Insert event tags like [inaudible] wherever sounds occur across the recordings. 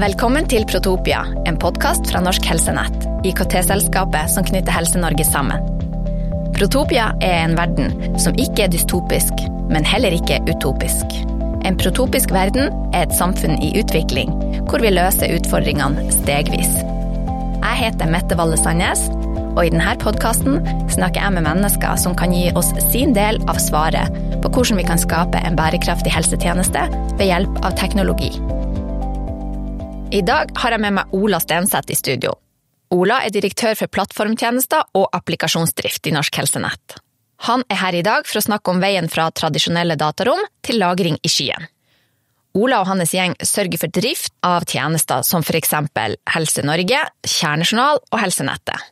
Velkommen til Protopia, en podkast fra Norsk Helsenett, IKT-selskapet som knytter Helse-Norge sammen. Protopia er en verden som ikke er dystopisk, men heller ikke utopisk. En protopisk verden er et samfunn i utvikling, hvor vi løser utfordringene stegvis. Jeg heter Mette Valle Sandnes, og i denne podkasten snakker jeg med mennesker som kan gi oss sin del av svaret på hvordan vi kan skape en bærekraftig helsetjeneste ved hjelp av teknologi. I dag har jeg med meg Ola Stenseth i studio. Ola er direktør for plattformtjenester og applikasjonsdrift i Norsk Helsenett. Han er her i dag for å snakke om veien fra tradisjonelle datarom til lagring i skyen. Ola og hans gjeng sørger for drift av tjenester som eksempel Helse Norge, Kjernejournal og Helsenettet.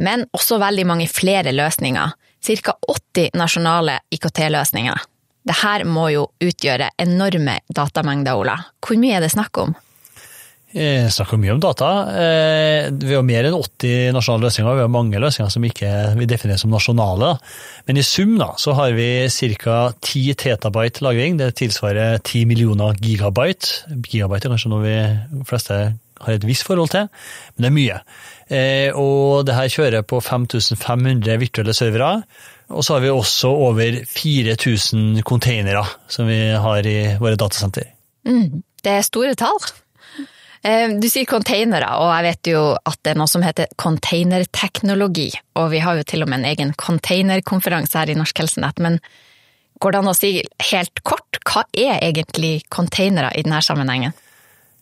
Men også veldig mange flere løsninger, ca 80 nasjonale IKT-løsninger. Dette må jo utgjøre enorme datamengder, Ola. Hvor mye er det snakk om? Vi snakker mye om data. Eh, vi har mer enn 80 nasjonale løsninger, vi har mange løsninger som ikke vi definerer som nasjonale. Men i sum da, så har vi ca. 10 tetabyte lagring, det tilsvarer 10 millioner gigabyte. Gigabyte er kanskje noe vi fleste har et visst forhold til, men det er mye. Eh, og det her kjører på 5500 virtuelle servere. Og så har vi også over 4000 containere som vi har i våre datasenter. Mm, det er store tall. Eh, du sier containere, og jeg vet jo at det er noe som heter containerteknologi. Og vi har jo til og med en egen containerkonferanse her i Norsk Helsenett. Men går det an å si helt kort, hva er egentlig containere i denne sammenhengen?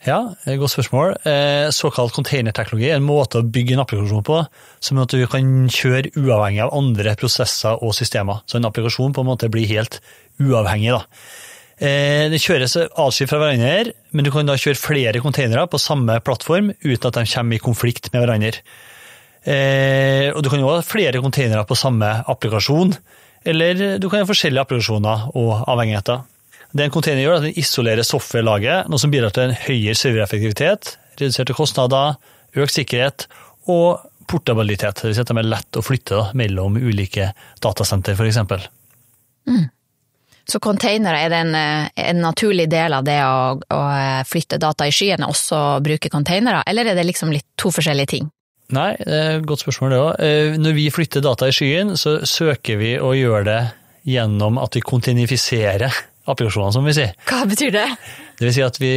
Ja, godt spørsmål. Eh, såkalt containerteknologi er en måte å bygge en applikasjon på som at du kan kjøre uavhengig av andre prosesser og systemer. Så en applikasjon på en måte blir helt uavhengig. da. Eh, det kjøres atskilt fra hverandre, men du kan da kjøre flere containere på samme plattform uten at de kommer i konflikt med hverandre. Eh, og du kan jo ha flere containere på samme applikasjon, eller du kan ha forskjellige applikasjoner og avhengigheter. Det en container gjør, er at den isolerer software-laget, noe som bidrar til en høyere servereffektivitet, reduserte kostnader, økt sikkerhet og portabilitet. Det vil si at de er lett å flytte mellom ulike datasenter, f.eks. Mm. Så containere er en, en, naturlig del av det å, å flytte data i skyen, også bruke containere, eller er det liksom litt to forskjellige ting? Nei, godt spørsmål det òg. Når vi flytter data i skyen, så søker vi å gjøre det gjennom at vi kontinifiserer applikasjonene, som vi sier. Hva betyr det? Det vil si at vi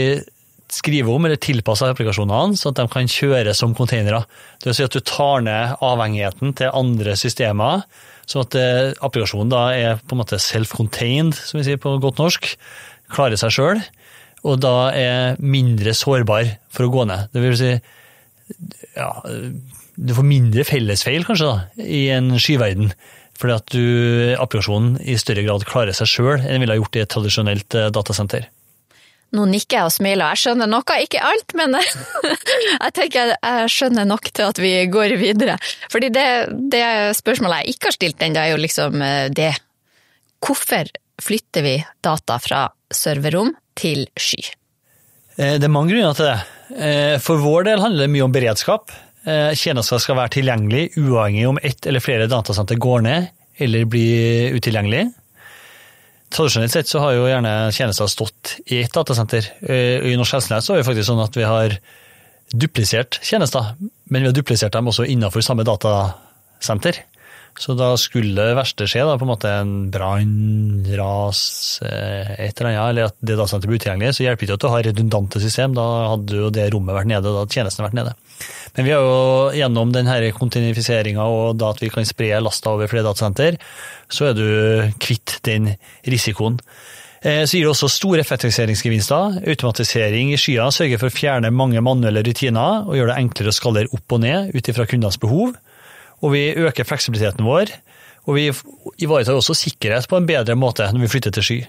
skriver om eller tilpasser applikasjonene så at de kan kjøres som containere. Det vil si at du tar ned avhengigheten til andre systemer, sånn at applikasjonen da er på en måte self-contained, som vi sier på godt norsk, klarer seg sjøl, og da er mindre sårbar for å gå ned. Det vil si ja, du får mindre fellesfeil, kanskje, da, i en skyverden. Fordi at du, applikasjonen i større grad klarer seg sjøl enn den ville ha gjort i et tradisjonelt datasenter. Nå nikker jeg og smiler, jeg skjønner noe, ikke alt, men [laughs] jeg tenker jeg skjønner nok til at vi går videre. Fordi det, det spørsmålet jeg ikke har stilt ennå, er jo liksom det. Hvorfor flytter vi data fra serverrom til sky? Det er mange grunner til det. For vår del handler det mye om beredskap. Tjenester skal være tilgjengelig uavhengig om ett eller flere datasenter går ned eller blir utilgjengelig. Tradisjonelt sett så har jo gjerne tjenester stått i ett datasenter. I Norsk Helsenett så er det faktisk sånn at vi har duplisert tjenester, men vi har duplisert dem også innenfor samme datasenter. Så da skulle det verste skje, da, på en måte en brann, ras, et eller annet, eller at det datasenteret blir utilgjengelig, så hjelper det ikke at du har redundante system. Da hadde jo det rommet vært nede, da hadde tjenesten vært nede. Men vi har jo gjennom denne kontinifiseringa og da at vi kan spre lasta over flere datasenter, så er du kvitt den risikoen. Så gir det også store effektiviseringsgevinster. Automatisering i skyer sørger for å fjerne mange manuelle rutiner og gjør det enklere å skalere opp og ned ut ifra kundenes behov og vi øker fleksibiliteten vår. Og vi ivaretar også sikkerhet på en bedre måte når vi flytter til sky.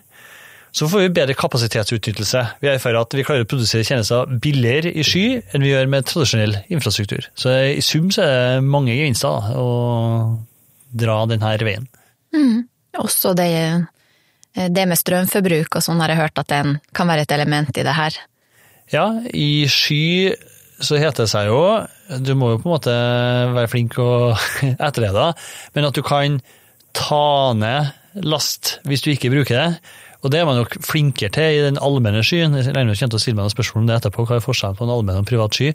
Så får vi bedre kapasitetsutnyttelse. Vi erfarer at vi klarer å produsere tjenester billigere i sky enn vi gjør med tradisjonell infrastruktur. Så i sum så er det mange gevinster å dra denne veien. Mm. Også det, det, med strømforbruk og sånn har jeg hørt at det kan være et element i det her. Ja, i sky så heter det seg jo Du må jo på en måte være flink og [laughs] etterlede, men at du kan ta ned last hvis du ikke bruker det, Og det er man nok flinkere til i den allmenne skyen. Jeg regner med å stille meg noen spørsmål om det etterpå, hva er forskjellen på en allmenn og privat sky.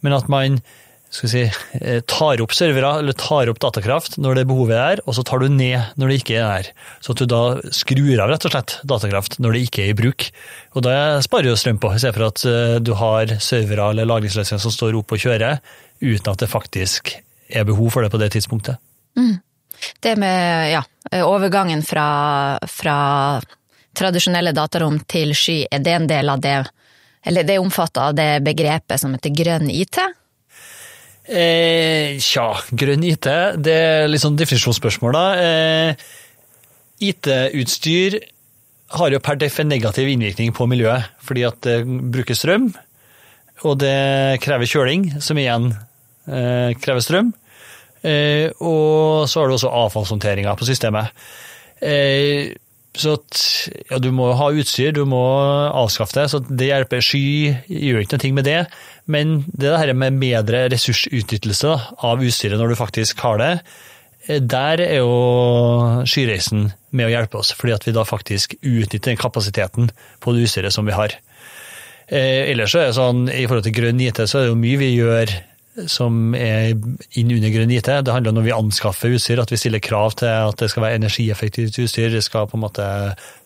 Men at man skal si, eh, tar opp servere, eller tar opp datakraft når det behovet er, og så tar du ned når det ikke er der. Så at du da skrur av rett og slett datakraft når det ikke er i bruk. Og da sparer du strøm på, i stedet for at eh, du har servere eller lagringsløsninger som står oppe og kjører, uten at det faktisk er behov for det på det tidspunktet. Mm. Det med ja, overgangen fra, fra tradisjonelle datarom til sky, er det en del av det, eller det er omfatta av det begrepet som heter grønn IT? Eh, tja, grønn IT, det er litt sånn definisjonsspørsmål, da. Eh, IT-utstyr har jo per def en negativ innvirkning på miljøet, fordi at det bruker strøm, og det krever kjøling, som igjen eh, krever strøm. Eh, og så har du også avfallshåndteringa på systemet. Eh, så at, ja, du må ha utstyr, du må avskaffe det. Så det hjelper. Sky gjør ikke noe med det. Men det her med bedre ressursutnyttelse av utstyret når du faktisk har det, eh, der er jo skyreisen med å hjelpe oss. Fordi at vi da faktisk utnytter den kapasiteten på det utstyret som vi har. Eh, ellers så er det sånn, i forhold til grønn IT, så er det jo mye vi gjør som er inn under grønn IT. Det handler om når vi anskaffer utstyr, at vi stiller krav til at det skal være energieffektivt utstyr. Det skal på en måte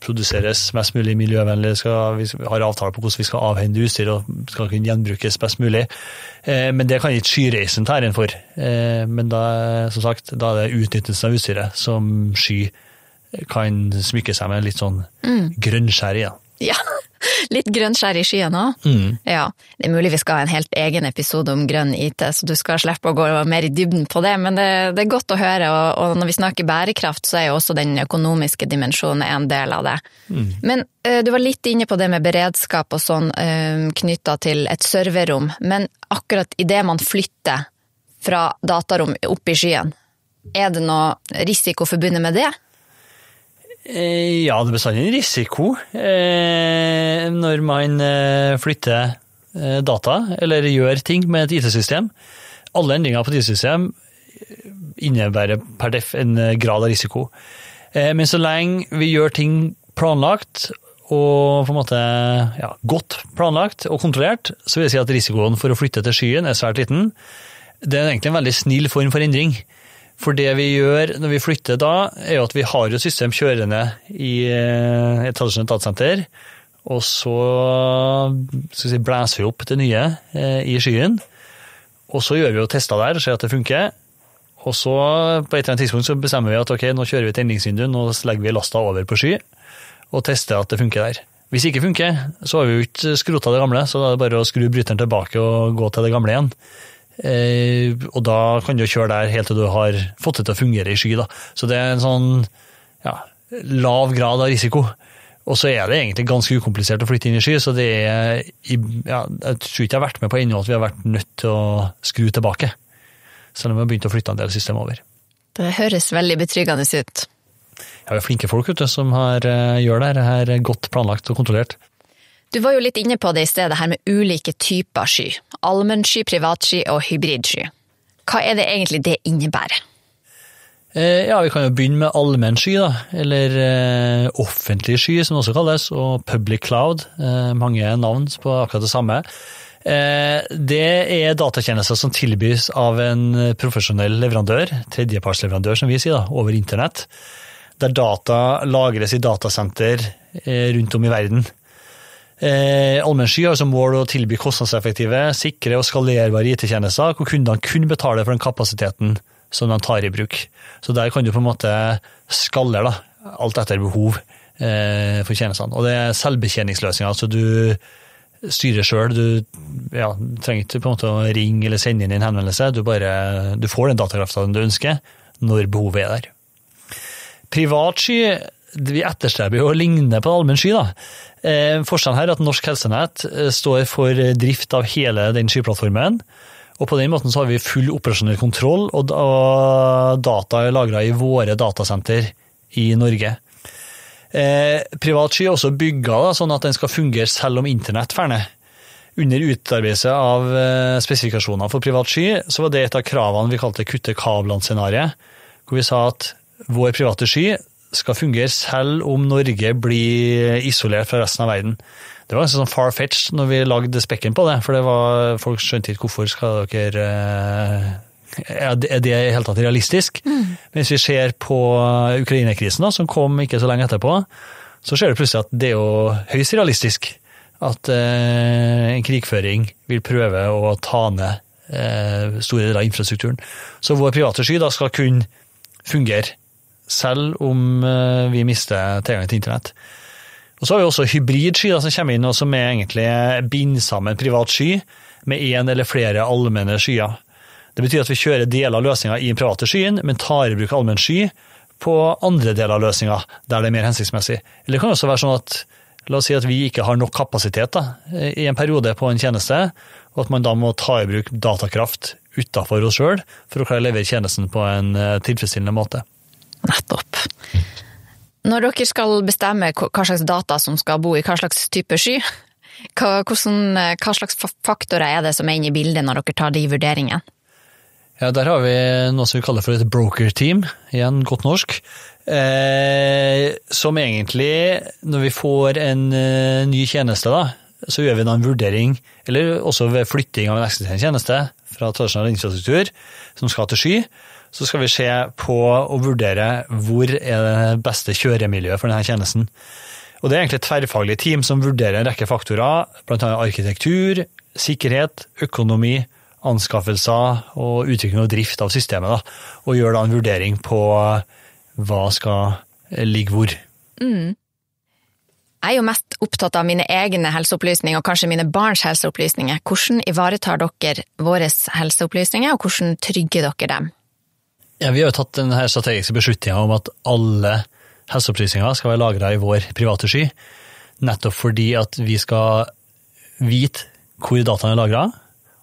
produseres mest mulig miljøvennlig. Skal, vi har avtaler på hvordan vi skal avhende utstyr og skal kunne gjenbrukes best mulig. Eh, men det kan ikke Skyreisen ta æren for. Eh, men da, som sagt, da er det utnyttelsen av utstyret som Sky kan smykke seg med litt sånn mm. grønnskjær i. Ja. [laughs] Litt grønn skjær i skyen òg. Mm. Ja, det er mulig vi skal ha en helt egen episode om grønn IT, så du skal slippe å gå mer i dybden på det, men det, det er godt å høre. Og, og, når vi snakker bærekraft, så er jo også den økonomiske dimensjonen en del av det. Mm. Men uh, du var litt inne på det med beredskap og sånn uh, eh, knytta til et serverrom, men akkurat idet man flytter fra datarom opp i skyen, er det noe risiko forbundet med det? Eh, ja, det er bestandig en risiko eh, når man eh, flytter data eller gjør ting med et IT-system. Alle endringer på et IT-system innebærer per def en grad av risiko. Men så lenge vi gjør ting planlagt og på en måte ja, godt planlagt og kontrollert, så vil jeg si at risikoen for å flytte til skyen er svært liten. Det er egentlig en veldig snill form for endring. For det vi gjør når vi flytter da, er jo at vi har jo system kjørende i eh, et tradisjonelt datasenter. Og så si, blæser vi opp det nye eh, i skyen. Og så gjør vi jo tester der, og ser at det funker. Og så på et eller annet tidspunkt så bestemmer vi at ok, nå kjører vi et endringsvindu, nå legger vi lasta over på sky og tester at det funker der. Hvis det ikke funker, så har vi jo ikke skrota det gamle, så da er det bare å skru bryteren tilbake og gå til det gamle igjen. Eh, og da kan du kjøre der helt til du har fått det til å fungere i sky. Da. Så det er en sånn ja, lav grad av risiko. Og så er det egentlig ganske ukomplisert å flytte inn i sky, så det er ja, Jeg tror ikke jeg har vært med på ennå at vi har vært nødt til å skru tilbake. Selv om vi har begynt å flytte en del system over. Det høres veldig betryggende ut. Ja, vi har flinke folk ute som har, eh, gjør det her godt planlagt og kontrollert. Du var jo litt inne på det i stedet her med ulike typer sky. Allmennsky, privatsky og hybridsky. Hva er det egentlig det innebærer? Eh, ja, Vi kan jo begynne med allmennsky, da, eller eh, offentlig sky som det også kalles, og public cloud. Eh, mange navn på akkurat det samme. Eh, det er datatjenester som tilbys av en profesjonell leverandør, tredjepartsleverandør som vi sier, da, over internett. Der data lagres i datasenter eh, rundt om i verden. Eh, Allmennsky har som mål å tilby kostnadseffektive, sikre og skalerbare IT-tjenester, hvor kundene kun betaler for den kapasiteten som de tar i bruk. Så der kan du på en måte skallere alt etter behov eh, for tjenestene. Og det er selvbetjeningsløsninger, så du styrer sjøl. Du ja, trenger ikke på en måte å ringe eller sende inn en henvendelse, du, bare, du får den datakrafta du ønsker, når behovet er der. Privatsky vi etterstreber jo å ligne på allmenn sky. da. Eh, forskjellen her er at Norsk Helsenett eh, står for drift av hele den skyplattformen. Og på den måten så har vi full operasjonell kontroll, og data er lagra i våre datasenter i Norge. Eh, Privatsky er også bygga sånn at den skal fungere selv om internett ferner. Under utarbeidelse av spesifikasjoner for privat sky så var det et av kravene vi kalte kutte kablene-scenarioet, hvor vi sa at vår private sky skal fungere selv om Norge blir isolert fra resten av verden. Det var ganske sånn far-fetched når vi lagde spekken på det, for det var, folk skjønte ikke hvorfor skal dere eh, Er det i det hele tatt realistisk? Mm. Hvis vi ser på Ukraina-krisen, som kom ikke så lenge etterpå, så ser du plutselig at det er jo høyst realistisk at eh, en krigføring vil prøve å ta ned eh, store deler av infrastrukturen. Så vår private sky da skal kunne fungere, selv om eh, vi mister tilgang til internett. Og Så har vi også hybridskyer som kommer inn, og som er egentlig binder sammen privat sky med én eller flere allmenne skyer. Det betyr at vi kjører deler av løsninga i den private skyen, men tar i bruk allmenn sky på andre deler av løsninga, der det er mer hensiktsmessig. Eller det kan også være sånn at la oss si at vi ikke har nok kapasitet da, i en periode på en tjeneste, og at man da må ta i bruk datakraft utafor oss sjøl for å klare å levere tjenesten på en eh, tilfredsstillende måte. Nettopp. Når dere skal bestemme hva slags data som skal bo i hva slags type sky, [laughs] hva, hvordan, hva slags faktorer er det som er inne i bildet når dere tar de vurderingene? Ja, Der har vi noe som vi kaller for et broker team, igjen godt norsk. Eh, som egentlig, når vi får en eh, ny tjeneste, da, så gjør vi da en vurdering, eller også ved flytting av en eksisterende tjeneste fra tradisjonell infrastruktur som skal til sky, så skal vi se på og vurdere hvor er det beste kjøremiljøet for denne tjenesten. Og Det er egentlig et tverrfaglig team som vurderer en rekke faktorer, bl.a. arkitektur, sikkerhet, økonomi, anskaffelser og utvikling og drift av systemet. Da, og gjør da en vurdering på hva skal ligge hvor. Mm. Jeg er jo mest opptatt av mine egne helseopplysninger, og kanskje mine barns helseopplysninger. Hvordan ivaretar dere våre helseopplysninger, og hvordan trygger dere dem? Ja, vi har jo tatt denne strategiske beslutninga om at alle helseopplysninger skal være lagra i vår private sky, nettopp fordi at vi skal vite hvor dataene er lagra,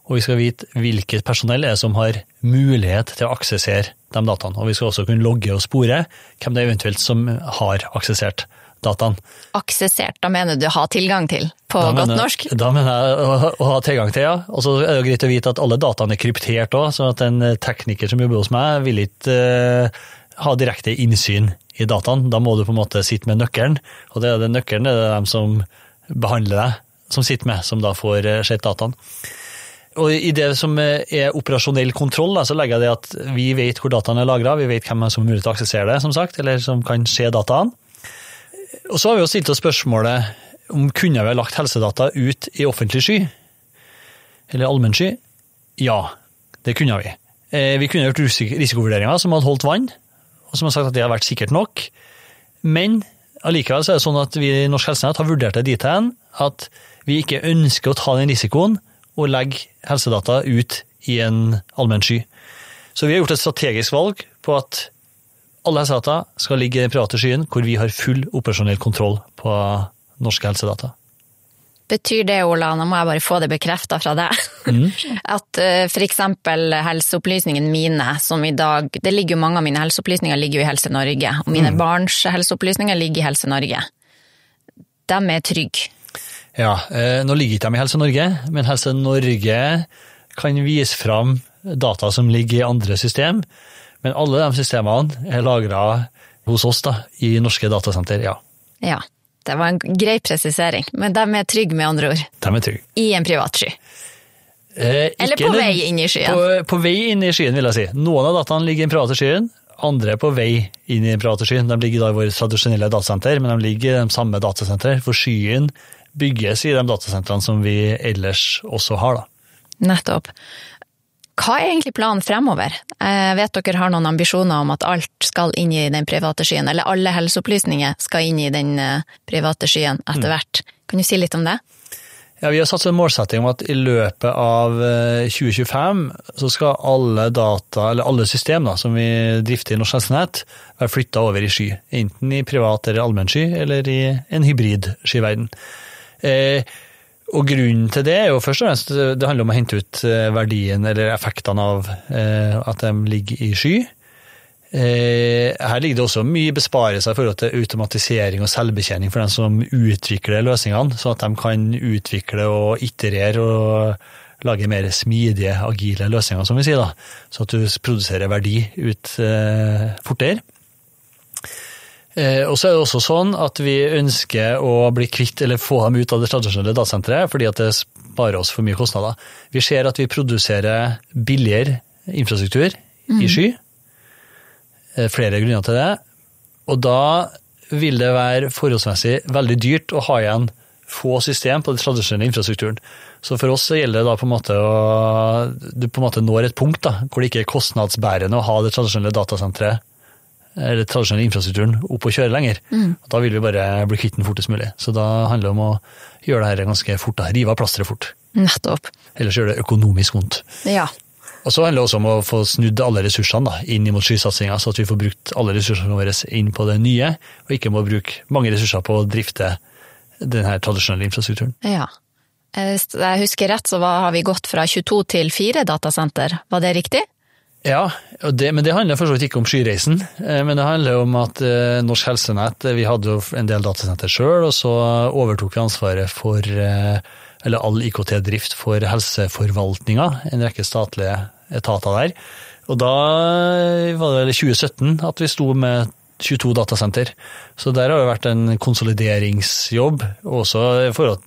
og vi skal vite hvilket personell er som har mulighet til å aksessere de dataene. Og vi skal også kunne logge og spore hvem det er eventuelt som har aksessert dataen. Aksessert, da mener du ha tilgang til, på da godt mener, norsk? Da mener jeg å, å, ha tilgang til, ja. Og så er det greit å vite at alle dataene er kryptert òg, sånn at en tekniker som jobber hos meg vil ikke uh, ha direkte innsyn i dataen. Da må du på en måte sitte med nøkkelen, og det er den nøkkelen det er dem som behandler deg, som sitter med, som da får uh, sett dataen. Og I det som er operasjonell kontroll, så legger jeg det at vi vet hvor dataene er lagra, vi vet hvem som har mulighet til å aksessere det, som sagt, eller som kan se dataene. Og så har vi jo stilt oss spørsmålet om kunne vi lagt helsedata ut i offentlig sky, eller allmenn sky? Ja, det kunne vi. Eh, vi kunne gjort risikovurderinger som hadde holdt vann, og som har sagt at det har vært sikkert nok. Men allikevel er det sånn at vi i Norsk Helsenett har vurdert det dit hen at vi ikke ønsker å ta den risikoen og legge helsedata ut i en allmenn sky. Så vi har gjort et strategisk valg på at alle disse data skal ligge i den private skyen, hvor vi har full operasjonell kontroll på norske helsedata. Betyr det, Ola, nå må jeg bare få det bekrefta fra deg, mm. [laughs] at eh, f.eks. helseopplysningene mine, som i dag Det ligger jo mange av mine helseopplysninger ligger jo i Helse Norge, og mine mm. barns helseopplysninger ligger i Helse Norge. De er trygge. Ja, eh, nå ligger ikke de i Helse Norge, men Helse Norge kan vise fram data som ligger i andre system, men alle de systemene er lagra hos oss da, i norske datasenter, ja. Ja, det var en grei presisering, men de er trygge med andre ord? De er trygge. I en privat sky? Eh, Eller på vei inn i skyen? På, på, vei inn i skyen, vil jeg si. Noen av dataene ligger i den private skyen, andre er på vei inn i den private skyen. De ligger da i våre tradisjonelle datasenter, men de ligger i de samme datasenter, for skyen bygges i de datasentrene som vi ellers også har. da. Nettopp. Hva er egentlig planen fremover? Jeg vet dere har noen ambisjoner om at alt skal inn i den private skyen, eller alle helseopplysninger skal inn i den eh, private skyen etter mm. hvert. Kan du si litt om det? Ja, Vi har satt en målsetting om at i løpet av 2025 eh, så skal alle data, eller alle system da, som vi drifter i Norsk Helsenett, være flytta over i sky. Enten i privat eller allmenn sky, eller i en hybrid skyverden. Eh, og grunnen til det er jo først og fremst det handler om å hente ut eh, verdien eller effektene av eh, at de ligger i sky. Eh, her ligger det også mye besparelser i forhold til automatisering og selvbetjening for dem som utvikler løsningene, sånn at de kan utvikle og iterere og lage mer smidige, agile løsninger, som vi sier. da, Sånn at du produserer verdi ut fortere. Eh, og så er det også sånn at vi ønsker å bli kvitt eller få dem ut av det tradisjonelle datasenteret, fordi at det sparer oss for mye kostnader. Vi ser at vi produserer billigere infrastruktur i sky. Eh, Flere grunner til det. Og da vil det være forholdsmessig veldig dyrt å ha igjen få system på den tradisjonelle infrastrukturen. Så for oss så gjelder det da på en måte å Du på en måte når et punkt da, hvor det ikke er kostnadsbærende å ha det tradisjonelle datasenteret eller tradisjonelle infrastrukturen opp og kjøre lenger. Da vil vi bare bli kvitt den fortest mulig. Så da handler det om å gjøre det her ganske fort. da, Rive av plasteret fort. Nettopp. Ellers gjør det økonomisk vondt. Ja. Og så handler det også om å få snudd alle ressursene da, inn mot skysatsinga, så at vi får brukt alle ressursene våre inn på det nye, og ikke må bruke mange ressurser på å drifte den her tradisjonelle infrastrukturen. ja. Eh, Hvis jeg husker rett, så har vi gått fra 22 til 4 datasenter. Var det riktig? Ja, det, men det handler for så vidt ikke om skyreisen. eh, Men det handler om at eh, Norsk Helsenett eh, Vi hadde jo en del datasenter sjøl, og så overtok vi ansvaret for eller all IKT-drift for helseforvaltninga, en rekke statlige etater der. Og da var det vel 2017 at vi sto med 22 datasenter. Så der har det vært en konsolideringsjobb, også for å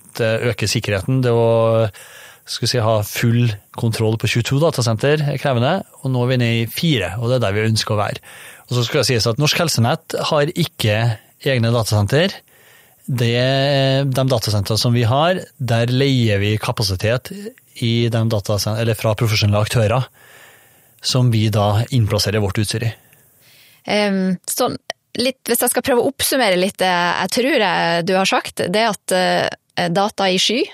øke sikkerheten. Det å skal vi si, ha full kontroll på 22 datasenter er krevende, og nå er vi nede i fire, og det er der vi ønsker å være. Og så skal det sies at Norsk Helsenett har ikke egne datasenter. Det, de datasentrene som vi har, der leier vi kapasitet fra profesjonelle aktører, som vi da innplasserer vårt utstyr i. Um, sånn, litt, hvis jeg skal prøve å oppsummere litt det jeg tror jeg du har sagt, det er at uh, data i sky,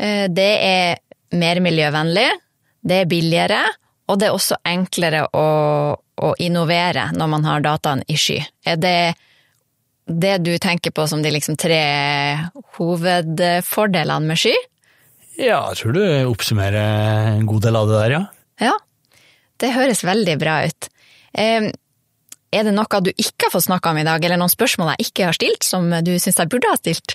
det er mer miljøvennlig, det er billigere, og det er også enklere å, å innovere når man har dataen i sky. Er det det du tenker på som de liksom tre hovedfordelene med sky? Ja, jeg tror du oppsummerer en god del av det der, ja. Ja, det høres veldig bra ut. Er det noe du ikke har fått snakka om i dag, eller noen spørsmål jeg ikke har stilt, som du syns jeg burde ha stilt?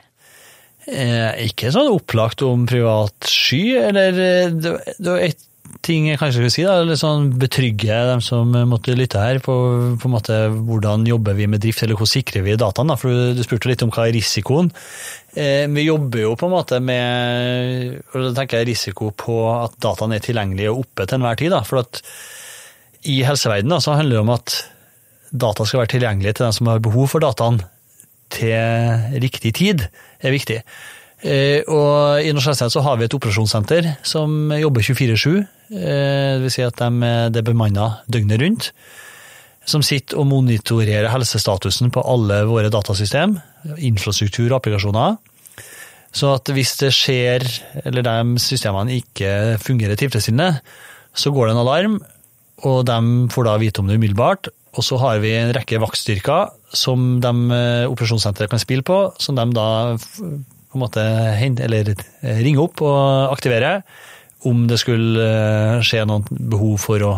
Eh, ikke sånn opplagt om privat sky, eller eh, det, var et ting jeg kanskje skulle si, da, eller sånn betrygge dem som måtte lytte her, på, på en måte hvordan jobber vi med drift, eller hvordan sikrer vi dataen, da, for du, du spurte litt om hva er risikoen. Eh, vi jobber jo på en måte med, og da tenker jeg risiko på at dataen er tilgjengelig og oppe til enhver tid, da, for at i helseverdenen handler det om at data skal være tilgjengelig til dem som har behov for dataen til riktig tid, er viktig. Eh, Og I Norsk så har vi et operasjonssenter som jobber 24-7. Dvs. Det vil si at de, det er bemanna døgnet rundt. Som sitter og monitorerer helsestatusen på alle våre datasystem, infrastruktur og applikasjoner. Så at hvis det skjer, eller de systemene ikke fungerer tilfredsstillende, så går det en alarm, og de får da vite om det umiddelbart. Og så har vi en rekke vaktstyrker som de, eh, operasjonssenteret kan spille på, som de da på en måte eh, ringer opp og aktiverer om det skulle eh, skje noen behov for å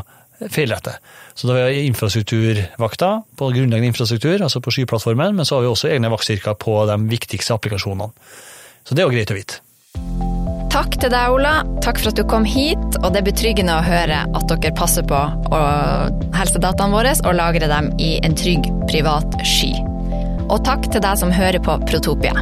feilrette. Så da har vi infrastrukturvakter på grunnleggende infrastruktur, altså på skyplattformen, men så har vi også egne vaktstyrker på de viktigste applikasjonene. Så det er jo greit å vite. Takk til deg, Ola. Takk for at du kom hit, og det er betryggende å høre at dere passer på helsedataene våre og lagrer dem i en trygg, privat sky. Og takk til deg som hører på Protopia.